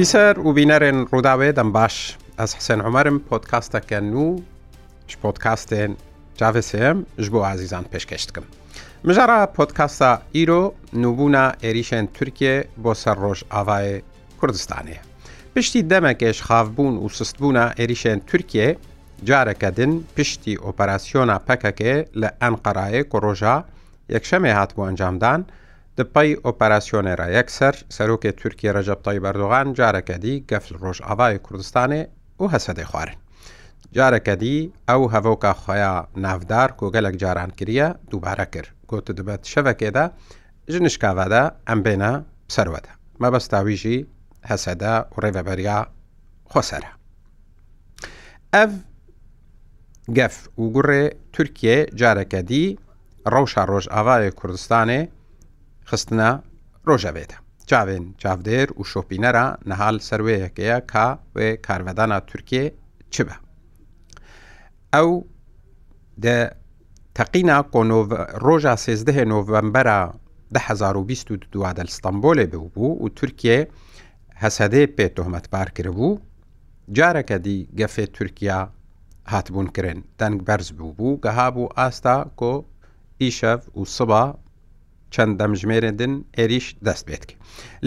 بیسەر و بینەرێن ڕووداوێ دەم باش ئەس حسێن عمەرم پۆتکاستەکەن و پۆتکاستێن جاافسم ژ بۆ ئازیزان پێشکەشتکەم. مژارە پۆتکاستا ئیرۆ نوبوونا عێریشێن تورکێ بۆ سەر ڕۆژ ئاوای کوردستانەیە. پشتی دەمەکێش خافبوون و سستبوونا عێریشێن تورکێ جارەکە دن پشتی ئۆپەراسیۆنا پەکەکێ لە ئەنقەرایە کۆڕۆژە یەکشەمێ هاتبوو ئەنجامدان، دپەی ئۆپەراسسیۆنێرا یەکسەر سەرۆکێ تورکی ڕەجەبتای بەردۆغان جارەکەدی گەفل ڕۆژئاوای کوردستانێ و هەسەدەی خوارن. جارەکەدی ئەو هەڤۆکە خۆیان ناودار کۆگەلێک جاران کریە دووبارە کرد گۆتە دەبێت شەوەکێدا ژنشکاوادا ئەم بێنە سەروەدا مەبەستاویژی هەسەدا و ڕێڤەبەریا خۆسەرە. ئەف گەف و گوڕێ تورکێ جارەکەدی ڕەوشە ڕۆژ ئاوای کوردستانێ خستنە ڕۆژە بێتە چاوێن چاودێر و شۆپینەرە نەهال سەروەیەکەیە کا وێ کارڤدانە تورکێ چ بە ئەو تەقینا کۆنۆڤ ڕۆژە سێزدەهێ نۆڤمبەرە 2022 دە ستمبولێ بوو بوو و تورکێ هەسەدێ پێ تۆمەتبار کردبوو جارەکە دی گەفێ تورکیا هاتبوونکردن دەنگ بەرز بوو بوو گەها بوو ئاستا کۆ ئیشەف و سبا چەند دەمژمێرێدن ئێریش دەست بێتکی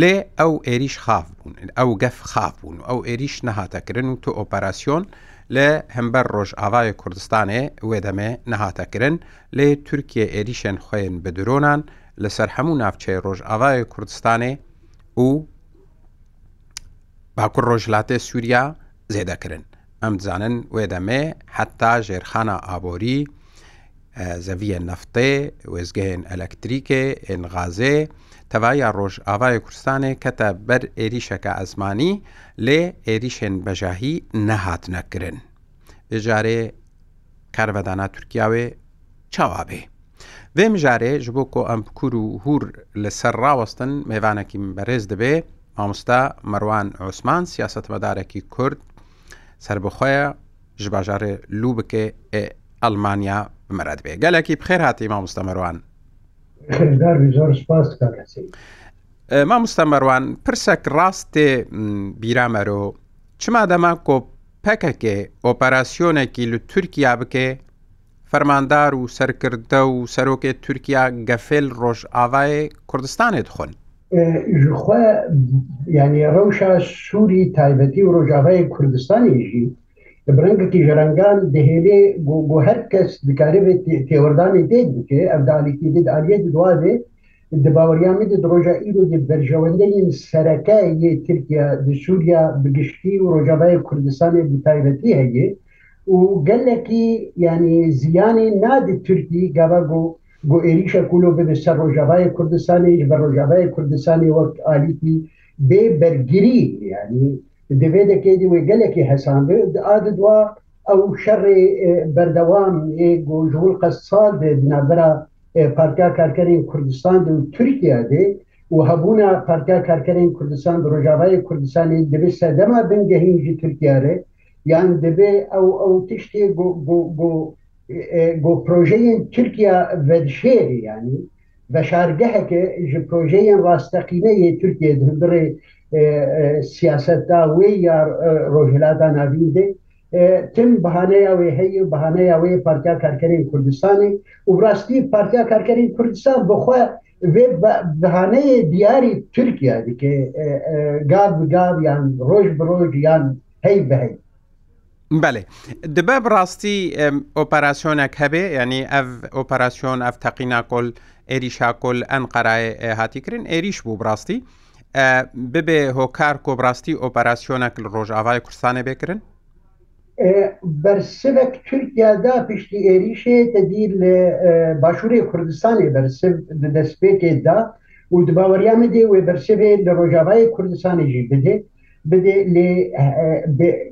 لێ ئەو ئێریش خاف بوون ئەو گەف خاف بوون و ئەو ئێریش نەهاتەکردن و تۆ ئۆپەراسیۆن لە هەمبەر ڕۆژ ئاوای کوردستانێ وێدەمێ نەهاتەکردن لێ تورکیا ئێریشەن خوێن بە درۆنان لەسەر هەموو ناوچەی ڕۆژ ئاوای کوردستانێ و باکوور ڕۆژلاتێ سووریا زێدەکردن ئەم بزانن وێدەمێ حتا ژێرخانە ئابۆری زەویە نفتێ وێزگەهێن ئەلەکتریکێ ئێنغازێ تەوای ڕۆژ ئاوای کوردستانێ کەتە بەر ئێریشەکە ئەزمانی لێ ئێریشێن بەژاهی نەهات نەکردن. بژارێ کاربەدانا تورکیاوێ چاوا بێ. وێم ژارێ ji بۆ کۆ ئەم کوور و هور لەسەر ڕاوەستن میێوانێکی بەرێز دەبێ مامۆستا مەروان عوسمان سیاستمەدارێکی کورد سربخۆیە ژ باژارێ لوو بکێ ئەلمانیا بمەرات بێ گەلێکی بخێر هاتی ما مستەمەروان ما مستەمەروان پرسەک ڕاستێ بیرامەرۆ چما دەما کۆپەکەکێ ئۆپەراسیۆنێکی لە تورکیا بکێ فەرماندار و سەرکردە و سەرۆکێت تورکیا گەفێل ڕۆژ ئاوای کوردستانێت خۆن ینی ڕەوشە سووری تایبەتی و ڕۆژاوای کوردستانیژی برنگکی ژەرەنگان دهێنێ بۆ هەر کەس بکارێت تێوەدانی دێت بکێ ئەمدالیکی دێت ئالیت دوازێ دباوەریامی درۆژایی و بەرژەوەندەین سەرەکەی ترکیا سووریا بگشتی و ڕۆژابای کوردستانی بتایبەتی هەیە و گەلێکی ینی زیانی نادی تورکی گەبگو گو عێریشە کولو بێ سەر ڕۆژابای کوردستانی بە ڕۆژابای کوردستانی وەک ئالیتی بێ بەرگری ینی دەبێت دەکەیت وێ گەلێکی هەسان ئاد دوا ئەو شەڕی بەردەوام گۆژول قە سال بنابرا پارتیا کارکەرین کوردستان و تورکیا دێ و هەبوونا پارتیا کارکەرین کوردستان ڕۆژاوای کوردستانی دەبێت سەدەما بنگەهینجی تورکیاێ یان دەبێ ئەو ئەو تشتێ گۆ پرۆژەیەن تورکیا ڤدشێری ینی بەشارگەهەکە ji پرۆژەیە ڕاستەقینەیە تورکێ دەبێ سیاستدا وێ یا ڕۆژلادا ناویندێ تم بەهانەیە وێ هەیە بەهانەیە وێ پارتیا کارکەرین کوردستانی و ڕاستی پارتیا کارکەرین کوردستان بخوا بەهانەیە دیاری تورکیا دیکە گاب بگاب یان ڕۆژ بڕۆژ یان هەی بهەی بەێ دبە بڕاستی ئۆپەراسسیۆنێک هەبێ ینی ئەف ئۆپەراسسیۆن ئەف تەقیناکۆل ئێریشاکۆل ئەن قەرای هاتیکردن ئێریش بوو بڕاستی ببێ هۆکار کۆبڕاستی ئۆپەراسسیۆنە ڕۆژاوای کوردستانە بێکردن بەرسک تورکیادا پشتی ئێریشێتە دیر لە باشووری کوردستانی بەرسب دەستپێکێدا و دباوەریامە دێ وێ بەرسێ لە ڕۆژاوای کوردستانیژی بدێ بدێ لێ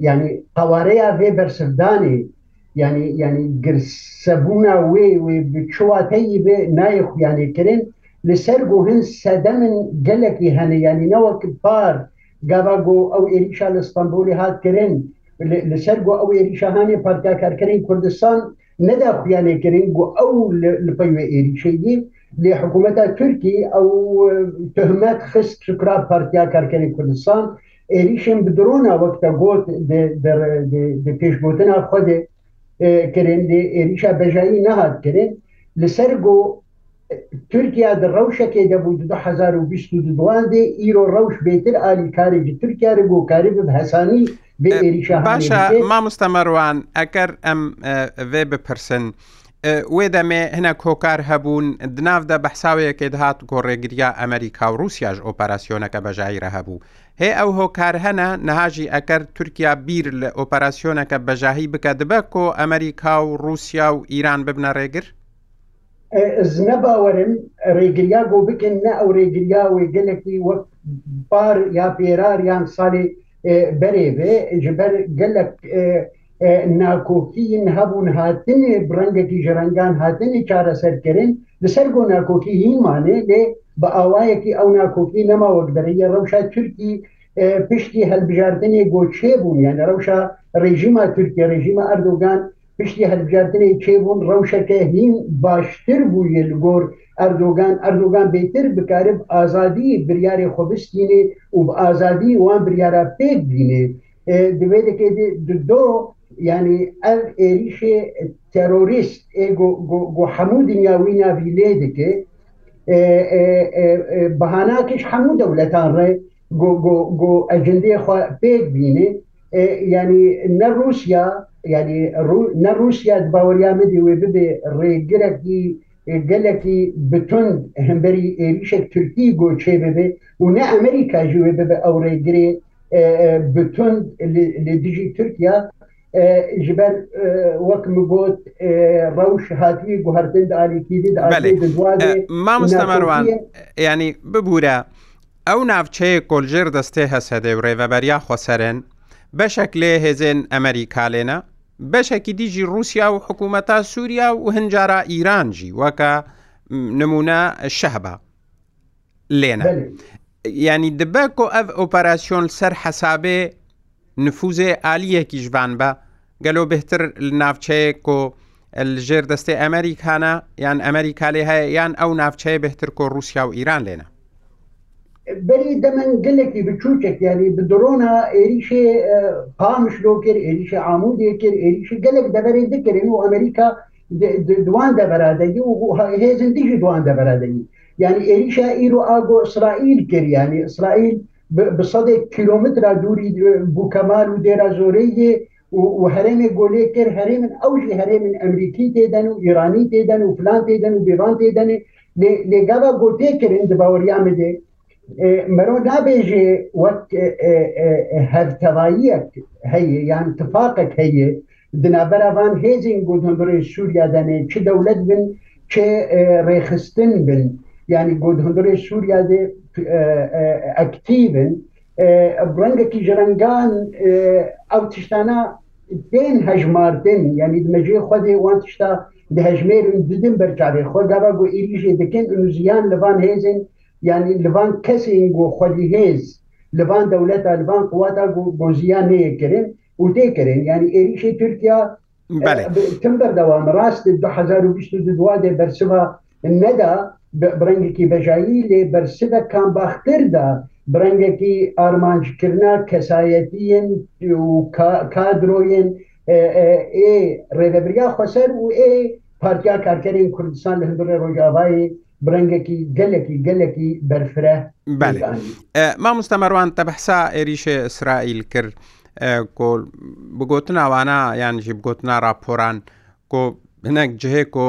ینی قوارەیە بێ بەرسدانی ینی ینی گرسەبوونا وێ بچواتەی بێ نایە خویانێکردن لەسەر گۆهن سەدەمن گەلێکی هەنەیانی نەوەک پار گاواگۆ ئەو ئێریشا لە ئستانبولی هاتکردن لەسەر گۆ ئەو ئێریشاهانی پارتاکارکردن کوردستان نەدا خویانێکردن بۆ ئەو لەپەیوێ ئێریشەیی لێ حکوومەتە تورکی ئەو تهمەت خست شکرا پارتیا کارکردنی کوردستان ئێریشم بدرۆنا وەکتە گوت پێشبوتنا خودێ کردێ ئێریشا بەژایی نەهاتکردن لەسەر گۆ تورکیا د ڕوشەکەی دەبوو 2022 دێ ئیرۆ ڕەوش بێتر ئالیکارێکی تورکیاە گۆکاری بم هەسانی باشە مامۆستەمەڕوان ئەگەر ئەم وێ بپرسن. وێ دەمێ هەنە کۆکار هەبوون دناافدا بەحساوەیەکێ دەهات گۆڕێگریا ئەمریکا و رووسیاش ئۆپەراسیۆنەکە بەژایرە هەبوو. هێ ئەو هۆکار هەنا نەهاژی ئەکەر تورکیا بیر لە ئۆپەراسیۆنەکە بەژاهی بکە دبە کۆ ئەمریکا و رووسیا و ئیران ببنە ڕێگر؟ ez nebawerim rêgiriya gobikin ne ew rêgiriya wê gelekî wek bar ya pêrar yan salê berê vê ji ber gelek nakokiyên hebûn hatinê rengekî ji rengan hatinê çareserkirin li ser got nakokî hîmanê lê bi awayekî ew nakokî nema wek beriye rewşa Türkî piştî helbijartinê goçê bûn yan rewşa rejima Türkiye rejima Erdogan پشتی هەربژاردنەی کێبوون ڕەوشەکە هین باشتر بووە لەگۆر ئەردۆگان ئەردۆگان بێتر بکارب ئازادی بریاری خۆبستینێ و بە ئازادی وان بریاە پێک بینێ دوێ دەکەێت دۆ ینی ئەر عێریشێ تەرۆریست هەموو دنیاوی ناوی لێ دەکێ بەهاناکیش هەموو دەولەتان ڕێ ئەجندێ پێک بینێ ینی نە رووسیا ینی نەڕوشیات باوەریامەدی وێ ببێ ڕێگرێکی گەلێکی بتند هەمبەری عێریشێک تورکی گۆچێ ببێ و نە ئەمریکا ژوێ ببێ ئەو ڕێگرێ بتند لە دژی تورکیا جبەر وەکم گوت ڕەوش هاتوی گوهردن علیکی مامستەمەوان ینی ببوورە ئەو ناوچەیە کۆلژێر دەستێ هەسەدە و ڕێڤەبەریا خۆسەرن بەشێک لێ هێزێن ئەمریکا لێنە بەشێکی دیژی رووسیا و حکوومەتە سووریا و هەنجارە ئیرانجی وەکە نمونە شەهبە لێنە ینی دبەک و ئەف ئۆپەراسسیۆن سەر حەسابێ نفوزێ عالیەکی ژبان بە گەلۆ بهتر ناوچەیەک و ژێر دەستی ئەمریکانە یان ئەمریکا لێ هەیە یان ئەو ناوچەیە بهتر کۆ رووسیا و ئیران لێنە بەری دەمەند گەلێکی بچوچێک یاری ب درۆنا عێریشێ پامشلۆ کرد عێریشە ئامودێ کرد عێریش گەلێک دەبەری دکردن و ئەمریکا دوان دەبەرادەی و هێزندیشی دوان دەبەرادەی یعنی عێریشە ئیر و ئاگۆ ئیسرائیل کرد ینی ئیسرائیل بسەدێک کیلومترا دووری بووکەمال و دێرا زۆرەیە و هەرێمێک گۆلێ کرد هەرێ من ئەوژی هەرێ من ئەمریکی تێدەن و ئیرانی تێدەن و پلان تێدەن و بیران تێدەنێ لێگەڵا گۆتێ کردن دەباوەریامەدێ مرۆ دابێژێ وەک هەفتەواییەک هەیە یان تفاقەک هەیە دنابەرەوان هێزین گودهندڕی سووریا دەنێ چ دەولەت بن چێ ڕێخستن بن ینی گودهندڕی سووریا دێ ئەکتیبن ڕەنگەکی ژرەنگان ئەو تشتانە دێن هەژماردن ینی دمەژێ خودێ وان تشتا هەژمێرن ددن بەرچارێ خۆگەڕە بۆ ئیریژێ دەکەن زیان لەوان هێزن یعنی لەوان کەسین گۆ خۆلی هێز لەوان دەولەتە لەوان قوواتا گۆژیان نەیەکردن و تێکردن ینی عێریشی تورکیا تم بەردەوام ڕاست 2022 دێ بەرسەوە نەدا برنگێکی بەژایی لێ بەرسدە کام باختردا برنگێکی ئارمانجکردنا کەسایەتیەن و کادرۆیەن ئێ ڕێدەبریا خۆسەر و ئێ پارتیا کارکەرین کوردستان لە هەندڕێ ڕۆژاوایی برنگێکی گەلێکی گەلێکی بەرفرە مامۆستا مەڕوان تە بەحسا عێریشێ ئیسرائیل کرد کۆل بگوتن ئەوانە یانژی بگوتنا راپۆران کۆ هەنەک جهەیە کۆ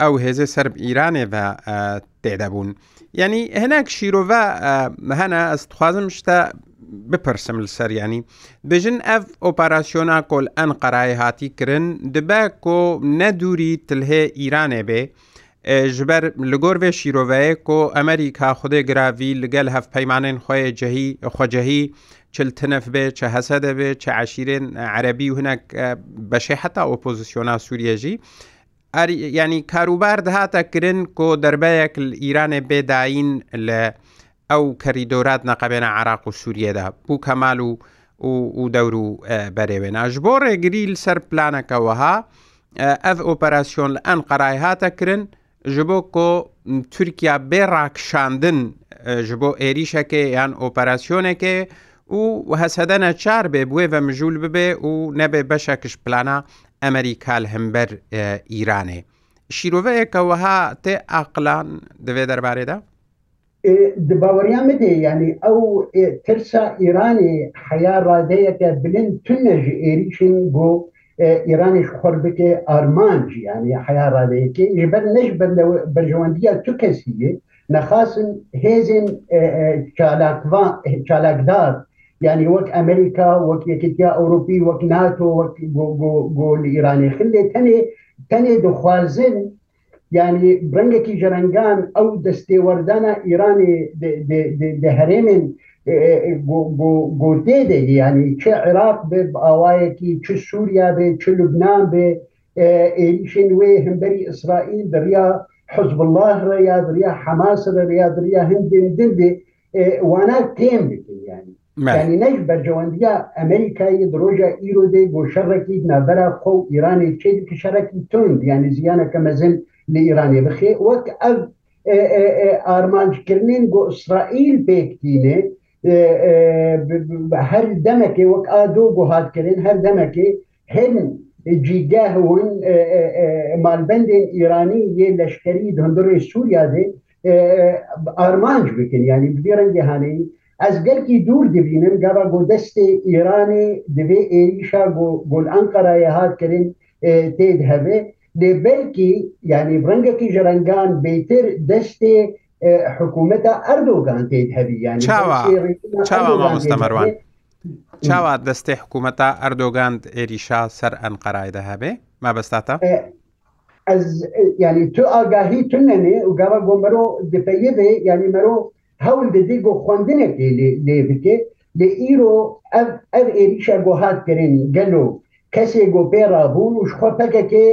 ئەو هێزە سرب ئیرانێەوە تێدەبوون یعنی هەناک شیرۆڤە هەنا ئەستخوازم شتە بپرسم لەسەر ینی بژن ئەف ئۆپاراسیۆنا کۆل ئەن قەرای هاتی کردن دبە کۆ نەدووری تلهێ ئیرانێ بێ ژبەر لەگۆر وێ شیرۆڤەیە کۆ ئەمریکا خودێ گراوی لەگەل هەف پەیمانێن خۆی جەهی خۆجەهی چل تنف بێ چە هەسە دەبێ چە عشیرێن عەربی و هنەك بەشێ حتا ئۆپۆزیسیۆنا سووریەژی. ینی کاروبار دەهاتە کرن کۆ دەربەیەک ئیرانێ بێداین لە ئەو کەریدۆرات نەقەبێنە عراق و سووریەدا بوو کەمال و و دەور و بەرێوێناش بۆ ڕێگریل سەر پلانەکەوەها ئەف ئۆپەراسیۆن ئەن قەرای هاتە کرن ji bo ku Türkiya bê rakşandin euh, ji bo êrîşekê yan operasyonekê û hesedene çar bê bê ve mijûl bibe û nebe beşekiş plana Emerîkal hember îranê. Euh, Şîroveyeke wiha tê aqlan divê derbarê de? di baweriya me de yani ew e, tirsa İranê heya radeyeke bilin tunne ji êrîşin got ایرانی خۆر بکێ ئارمانجی یانە حیاڕادەیەکی ژبەر نش بەرژەوەندیە تو کەسیە نەخاسن هێزین چالاکدار یعنی وەک ئەمریکا وەک یەکتیا ئەوروپی وەک ناتۆ وەک گۆل ایرانی خلێ تەنێ تەنێ دخوازن یعنی برنگێکی ژەرەنگان ئەو دەستێوەردانە ایرانی دەهرێمن گۆدێ دێت ینی چه عێراق بێ ئاوایەکی چ سووریا بێ چ لوبناان بێ عێریشن وێ هەمبەری ئیسرائیل دەریا حزب الله ڕیا دریا حماسە دەریا دریا هەندێن دن بێ وانا تێم بکن ینی ینی نەش بەرجەوەندیا ئەمریکایی درۆژە ئیرۆ دێ بۆ شەڕێکی نەبەرە خۆ ئیرانی چێ کشارەکی تند ینی زیانەکە مەزن لە ئیرانی بخێ وەک ئەو ئارمانجکردن بۆ ئیسرائیل بێکتینێت هەر دەمەکێ وەک ئادۆ بۆ هاتکردن هەر دەمەکێ هێن جیگە هون مالبندên ئیرانی یê leşkerî hundirê Sûriya dê armanc bikin yanî bi rengê haneyî ez gelkî dûr dibînim gava godestê İranê divê êrîşa gol Ankarayê hat kirin tê hevê lê belkî yanî rengekî ji rengan bêtir destê حکوومەتە ئەردۆگان پێیت هەبییان چاوە مامۆستەمەروان چاوا دەستی حکوومەتە ئەردۆگاند ئێریشا سەر ئەنقەرایدا هەبێ مابەستاتە ینی تو ئاگاهی تو نەنێ وگەوە بۆ مەرۆ دپەیە بێ ینی مرۆ هەول دەدی بۆ خوندنێکی لێ بکێ لە ئیرۆ ئەر ئێریشە بۆ هاتکردنی گەلو کەسێک گۆ پێڕابوون وشخۆ پەکەکێ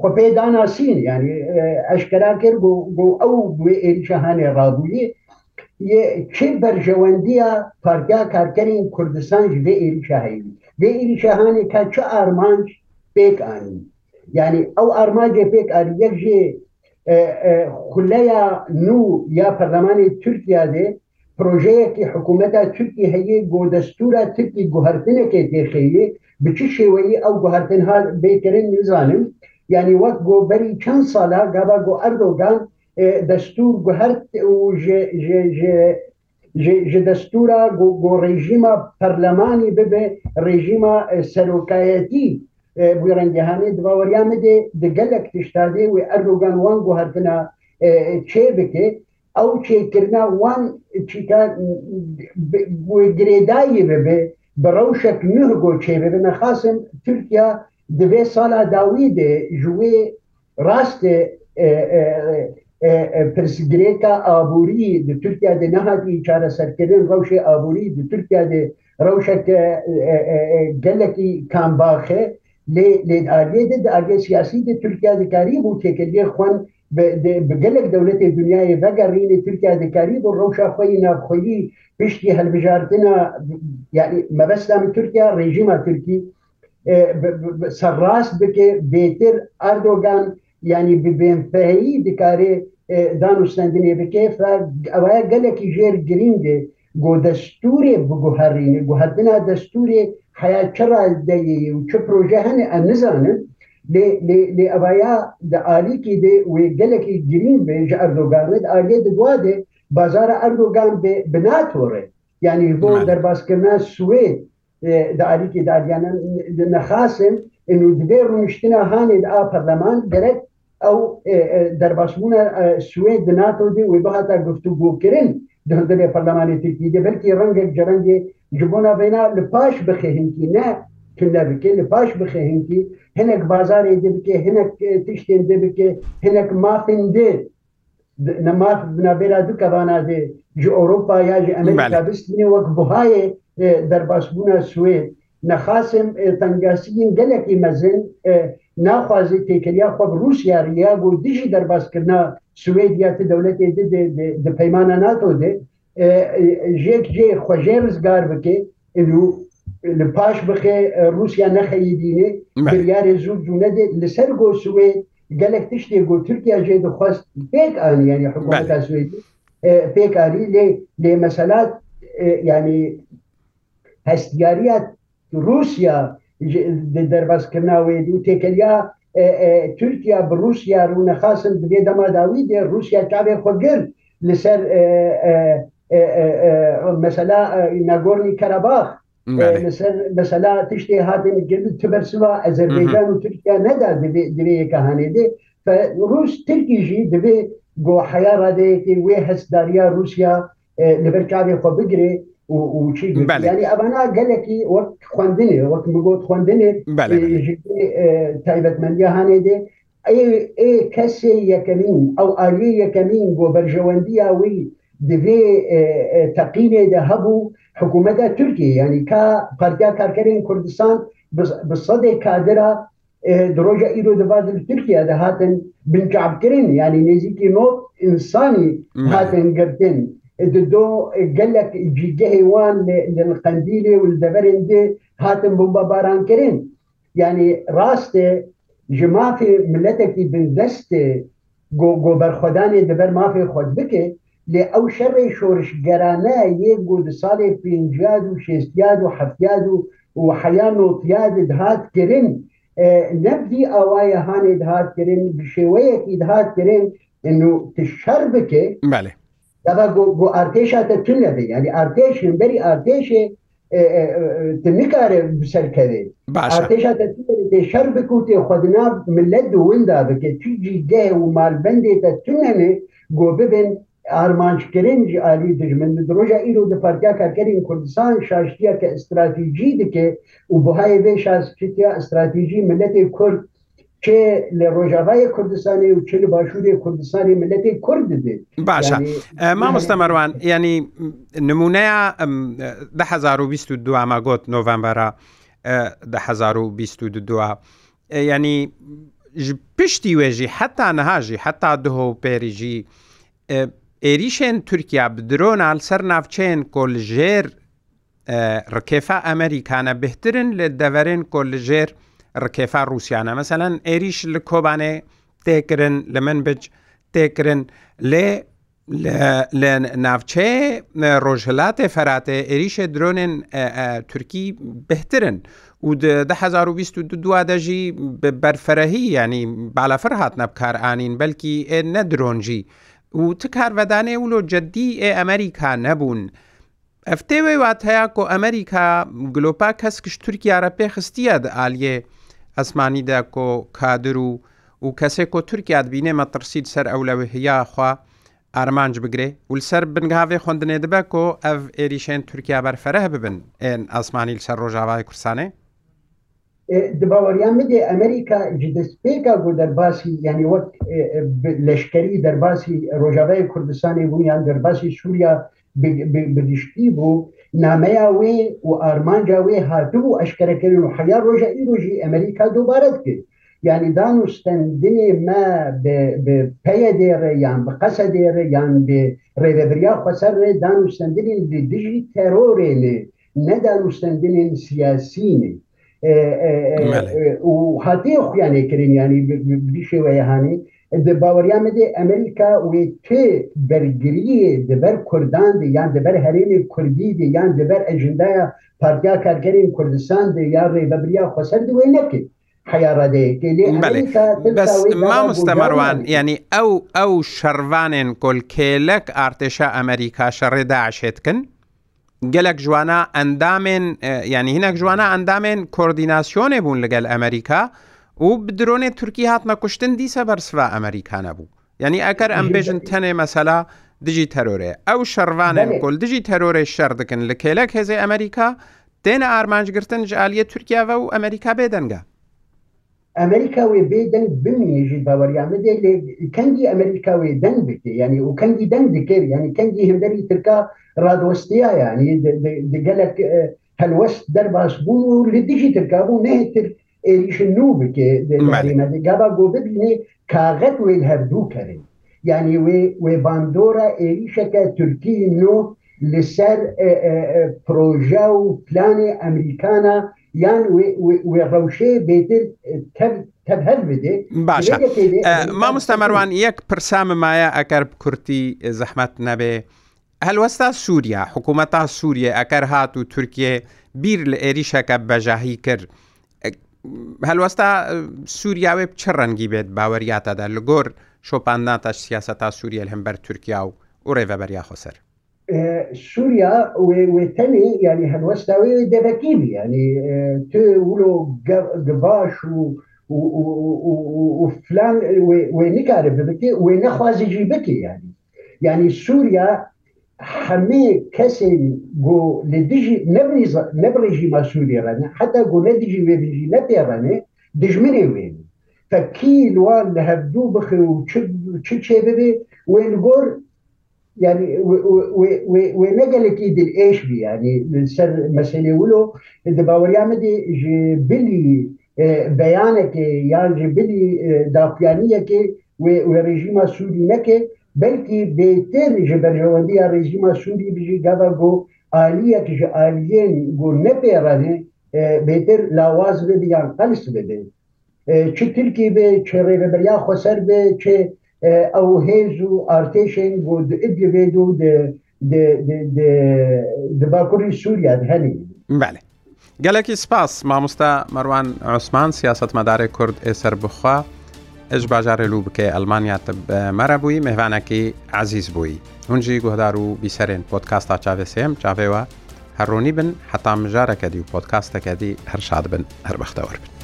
خۆپێ داناسیین ینی ئەشکرا کرد بۆ ئەو ئێریشەهانێ ڕابووی چه بەرژەوەندیە پارگا کارکەرین کوردستانش لێ ئێریشاهایی لێ ئێریشەهانی کا چه ئارمانج پێک ئانی ینی ئەو ئارمانجێ پێک ئاری یەک ژێ خولەیە نو یا پەرلەمانی تورکیا دێ پروۆژەیەکی حکوومەتە تورکی هەیە گۆدەستورە تکی گوهرتنەکەی تێخەیە بچ شێوەیە ئەو گوهرتنها بێترین نزانم یعنی وەک گۆبەری چەند سالا گابا گۆ ئەردۆگان دەستور گوهرت ji destûra go rejima perlemanî bibe rejima serokayetî bu rengehanê divaweriya me de di gelek tiştadê wê erdogan wan guhertina çê bike ew çêkirina wan çîka girêdayî bibe بە ڕەوشێک نه گۆ چێبێنە خاصم تورکیا دوێ سالا داوی دێ ژوێ ڕاستێ پرسگرێکە ئابووری د تورکیا دێ نەهاتی چارە سەرکردن ڕەوشێ ئابووری د تورکیا دێ ڕەوشەکە گەلێکی کامباخێ لێ لێ ئاگێ دێ ئاگێ سیاسی د تورکیا دکاری بوو تێکە لێ خوند بگەلێک دەولێتی دنیای بەگەڕینی تورکیا دەکاری بۆ ڕەوشا خۆی ناخۆیی پشتی هەلبژاردنە مەبەستا من تورکیا ڕێژیما تورکی سەرڕاست بکێ بێتر ئاردۆگان ینی ببێنفەیی دکارێ دان و سندنێ بکێ ئەوەیە گەلێکی ژێر گرینگێ گۆ دەستورێ بگوهڕینێ گوهردنا دەستورێ حیا چڕ دەیە و چه پرۆژە هەنێ ئە نزانن لێ ئەڤیا دە ئالیکی دێ وێ گەلێکی گرین بێژ ئەردۆگانێت ئاگێ دەگوادێ بازارە ئەردۆگان بناتۆڕێ یعنی بۆ دەرباسکردنا سوێت داریکی دادیانە نەخاسم دێ ڕونشتە هاانێت ئا پەرلەمان گەرەک ئەو دەرباسبوونە سوێت دناتۆدی وێ بەهاتا گفتو بۆکردن دەردێ پەرلەمانی تکی دەبەرکی ڕەنگە جەرەنگێ جبوونا بێنا لە پاش بخێهنکی نە تلا بکە لە باش بخەهنگی هەنێک بازارێ دەبکە هەنێک تشتێن دەبکە هەنێک مافین دێ نەماف بنابێرا دوو کەوانە دێ ji Europa ya ji Amerika bistî wek buhayê derbasbûna Suêd nexasim tengasiyên gelekî mezin naxwazê têkiriya xwe bi Rusya riya got dijî derbaskirina Suêd ya ti dewletê di peymana NATO de jêk jê xwejê rizgar bike û لە پاش بخێ رووسیا نەخەیدینێ بریارێ زوو جوو نەدێت لەسەر گۆ سوێت گەلک تشتێ گۆ تورکیا ژێ دەخواست پێک ئالیانی حکوتا سوێت پێکاری لێ لێ مەسەلات ینی هەستیاریات رووسیا دەربازکردناوێت و تێکەلیا تورکیا برووسیا ڕوونەخاسم بێ دەماداوی دێ رووسیا چاێ خۆگەر لەسەر مەسەلا ناگۆرنی کەرەباخ mesela tiştê hatini girdi tibersiva Ezerbaycan û Türkiye neda dirêyeka hanêdê ve Rus Tirkî jî dibê gohaya radeyekê wê hesdariya Rusya li ber kavê xwe bigirê yani evana gelekî wek xwendinê wek min got xwendinê taybetmendiya hanêdê ê kesê yekemîn ew aliyê yekemîn goberjewendiya wî دەبێ تەقینێ دە هەبوو حکوومەتە تورکی ینی کا پارتیا کارکەرین کوردستان بە سەدێک کادرە درۆژە ئیرۆ دەبات تورکیا دە هاتن بنکابکردن ینی نزیکی نۆ ئینسانی هاتن گردن دۆ گەلک جگەهێوان قندیلێ و دەبەرن دێ هاتن بوو بە بارانکردن ینی ڕاستێ ji mafê milleteke bindestê goberxwedanê diber mafê xwe bike لێ ئەو شەڕێ شۆرشگەرانە یەک گۆ ساڵێ پێنجاد و شێستیاد و حفتاد و و حەیان وتیادت هااتکردن نەبدی ئاوایە هاانێ هااتکردن شێوەیەکی هااتکردن شەر بکێ بۆ ئارتێشاتە تون لەبێ ینی ئارتێشن بەری ئارتێشێ نکارێ سەرکەوێت شەر بکوتێ خودنا ملت و وندا بکە چجی گێ و مالبندێتە تونەێ گۆ ببن ئارمانجکردن عالی دژمن درۆژە ئیر و دپارتیا کارکەین کوردستان شاشتە کە استراتیژی دکێ و بهای بێ شاستیا استراتیژی ملەتی کورد کێ لە ڕۆژاوای کوردستانی و چ لە باشووری کوردستانی ملەتی کورد دێت باشە مامۆستا مەروان ینی نمونەیە 2022 ماگوت نۆڤمبرە 2022 ینی پشتی وێژی حتا نەهاژی حتا دهۆ و پێریژی عێریشێن تورکیا بدرۆنال سەر ناوچەیەن کۆلژێر ڕکێفا ئەمریکانە بهترن لە دەڤەرێن کۆلژێر ڕکێفا رووسیانە مەمثلەن عێریش لە کۆبانێ تێکردن لە من بچ تێکردن لێ لە ناوچێ ڕۆژهلاتێ فەراتێ عێریشە درۆنێن تورکی بهترن و 2022 دەژی بەرفەرەهی ینی بالافر هاتنە بکارانین بەلکی نە درۆنجی و چ کارڤدانێ ولۆ جددی ئێ ئەمریکا نەبوون. ئەفتێوێ وات هەیە کۆ ئەمریکا گلۆپا کەس کش تورکیارە پێخستیە ئالیێ ئەسمانیدا کۆ کادر و و کەسێک کۆ تورکیات بینێ مەترسید سەر ئەو لەوە هیاخوا ئارمانج بگرێ ولسەر بنگاوێ خوندنێ دەبە کۆ ئەف ئێریشێن تورکیا بەرفەرە ببن ئێن ئەسمانی لەسەر ڕۆژاوای کورسانێ دباوەریان بدێ ئەمریکا جدەستپێکا بۆ دەرباسی یعنی وەک لەشکری دەرباسی ڕۆژاوای کوردستانی بوویان دەرباسی سووریا بریشتی بوو نامەیە وێ و ئارمانجا وێ هاتبوو ئەشکەرەکردن و حیا ڕۆژە ئیرۆژی ئەمریکا دووبارەت کرد یعنی دانوستندنێ ما پێە دێڕێ یان بقەسە دێڕێ یان بێ ڕێدەبریا خەسەر ڕێ دانوستندنین دژی تەرۆرێنێ نەدانوستندنین سیاسینێ و هاتی خویانێکردن ینی بریشێوەیەهانی باوەریانمەدێ ئەمریکا وێ تێ بەرگریە دەبەر کوردان دی یان دەبەر هەرێمی کوردی دی یان دەبەر ئەجندایە پارتیا کارگەرین کوردستان دی یا ڕێبەبریا خۆسەر دوێ نەکرد مامستەمەوان ینی ئەو ئەو شەروانێن کلکێلک ئارتێشە ئەمریکا شەڕێدا عشێتکن؟ gelek jwana endamên yani hinek jwana endamên koordinasyonê bûn li gel Amerika û bi dronê Turkî hatna kuştin dîse bersiva Amerikana bû. Yani eker em bêjin tenê mesela dijî terorê ew şervanên kol dijî terorê şer dikin li kêlek hêzê Amerika têne armancgirtin ji aliyê Türkiye ve û Amerika bêdenga. ئەمریکا وێ بێ دەنگ بمێژیت باوەریانە دێ لێ کەنگی ئەمریکا وێ دەنگ بکێ ینی و کەنگی دەنگ دکرد ینی کەنگی هێدەری ترکا ڕادوەستیا ینی دگەلک هەلوەست دەرباس بوو و لە دیژی ترکا بوو نێتر ئێریش نو بکێ گابا گۆ ببینێ کاغەت وێ هەردوو کردن ینی وێ وێ باندۆرە ئێریشەکە تورکی نۆ لەسەر پرۆژە و پلانی ئەمریکانە یان وێڕەوشێ بێتر تەبهل بدێ باشە مامۆستامەروان یەک پرساممایە ئەگەر کورتی زەحمەت نەبێ. هەلوەستا سووریا حکوومەتا سووریە ئەکەر هات و تورکێ بیر لە ئێریشەکە بەژاهی کرد. هەلوەستا سووریاوێ چ ڕەنگی بێت باوەریاتەدا لە گۆر شۆپانداتە سیاسەتا سووریە هەمبەر تورکیا و ڕێڤەبەریا خۆسەر. سوريا وتني يعني هنوستاوي دبكيبي يعني تولو قباش و وفلان ونكارب بكي ونخواز جيبكي يعني يعني سوريا حمي كسي جو لديجي نبني نبريجي ما سوريا رانا حتى جو لديجي ويجي نبي رانا دجمري وين فكيل وان هبدو بخي وشد شد شبابي وين جور يعني ونقلكي دي الايش بي يعني سر مسألة ولو دباوريا مدي جبلي بيانك يا جبلي دافيانيك ورجيم سوري نك بلكي بيتر جبرجواندي رجيم سوري بيجي قبا جو آلية جي آليين جو نبيراني بيتر لاواز ببيان قلس ببين چه ترکی به چه ریبریا خسر به چه ئەو هێز و ئارتێشێن بۆ دبێت و دباکوری سووریا هەنی بله گەلێکی سپاس مامۆستا مەروان عوسمان سیاست مەدارێک کورد ئێسەر بخوا ئەش باژارێ لوو بکێ ئەلمانیا مەرە بووی مهوانەکی عزیز بووی هونجی گوهدار و بیسەرێن پۆتکاستا چاوێسێم چاوێەوە هەڕوونی بن حتا مژارەکەدی و پۆتکاستەکەدی هەرشاد بن هەربەختەوە بن